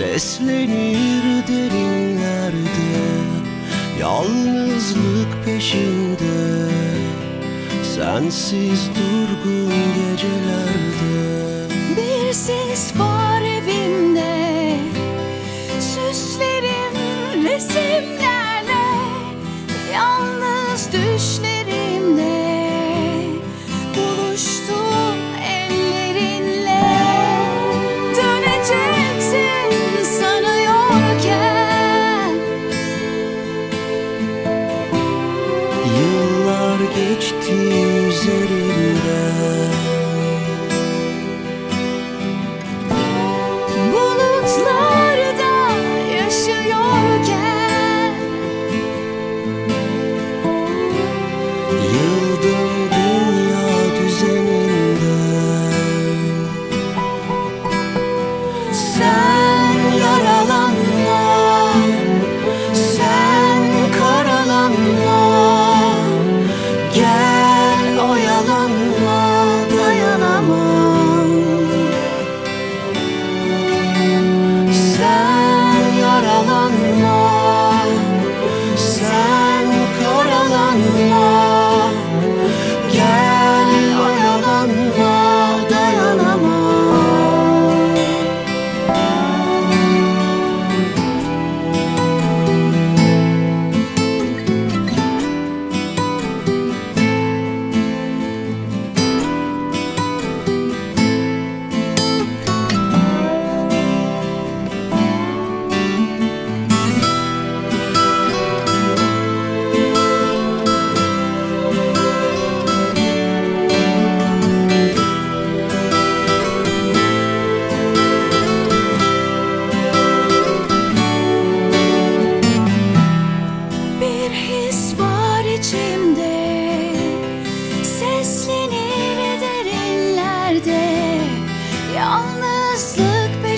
Seslenir derinlerde Yalnızlık peşinde Sensiz durgun gecelerde. geçti üzerinden.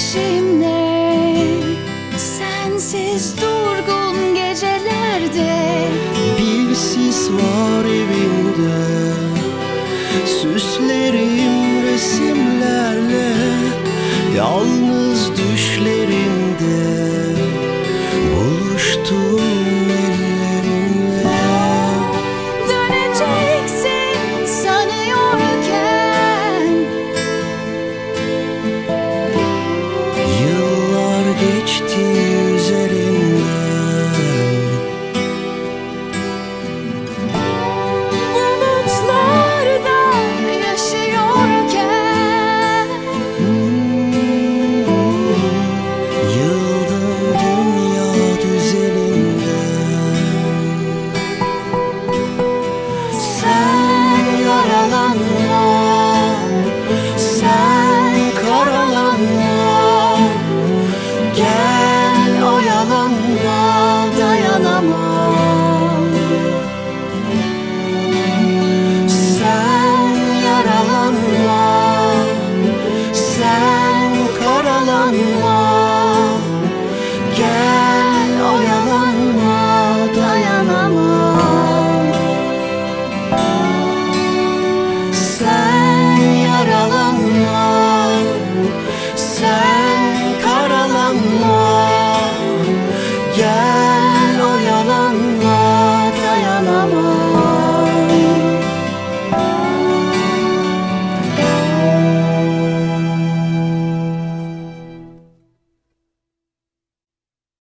peşimde. Sensiz dur one.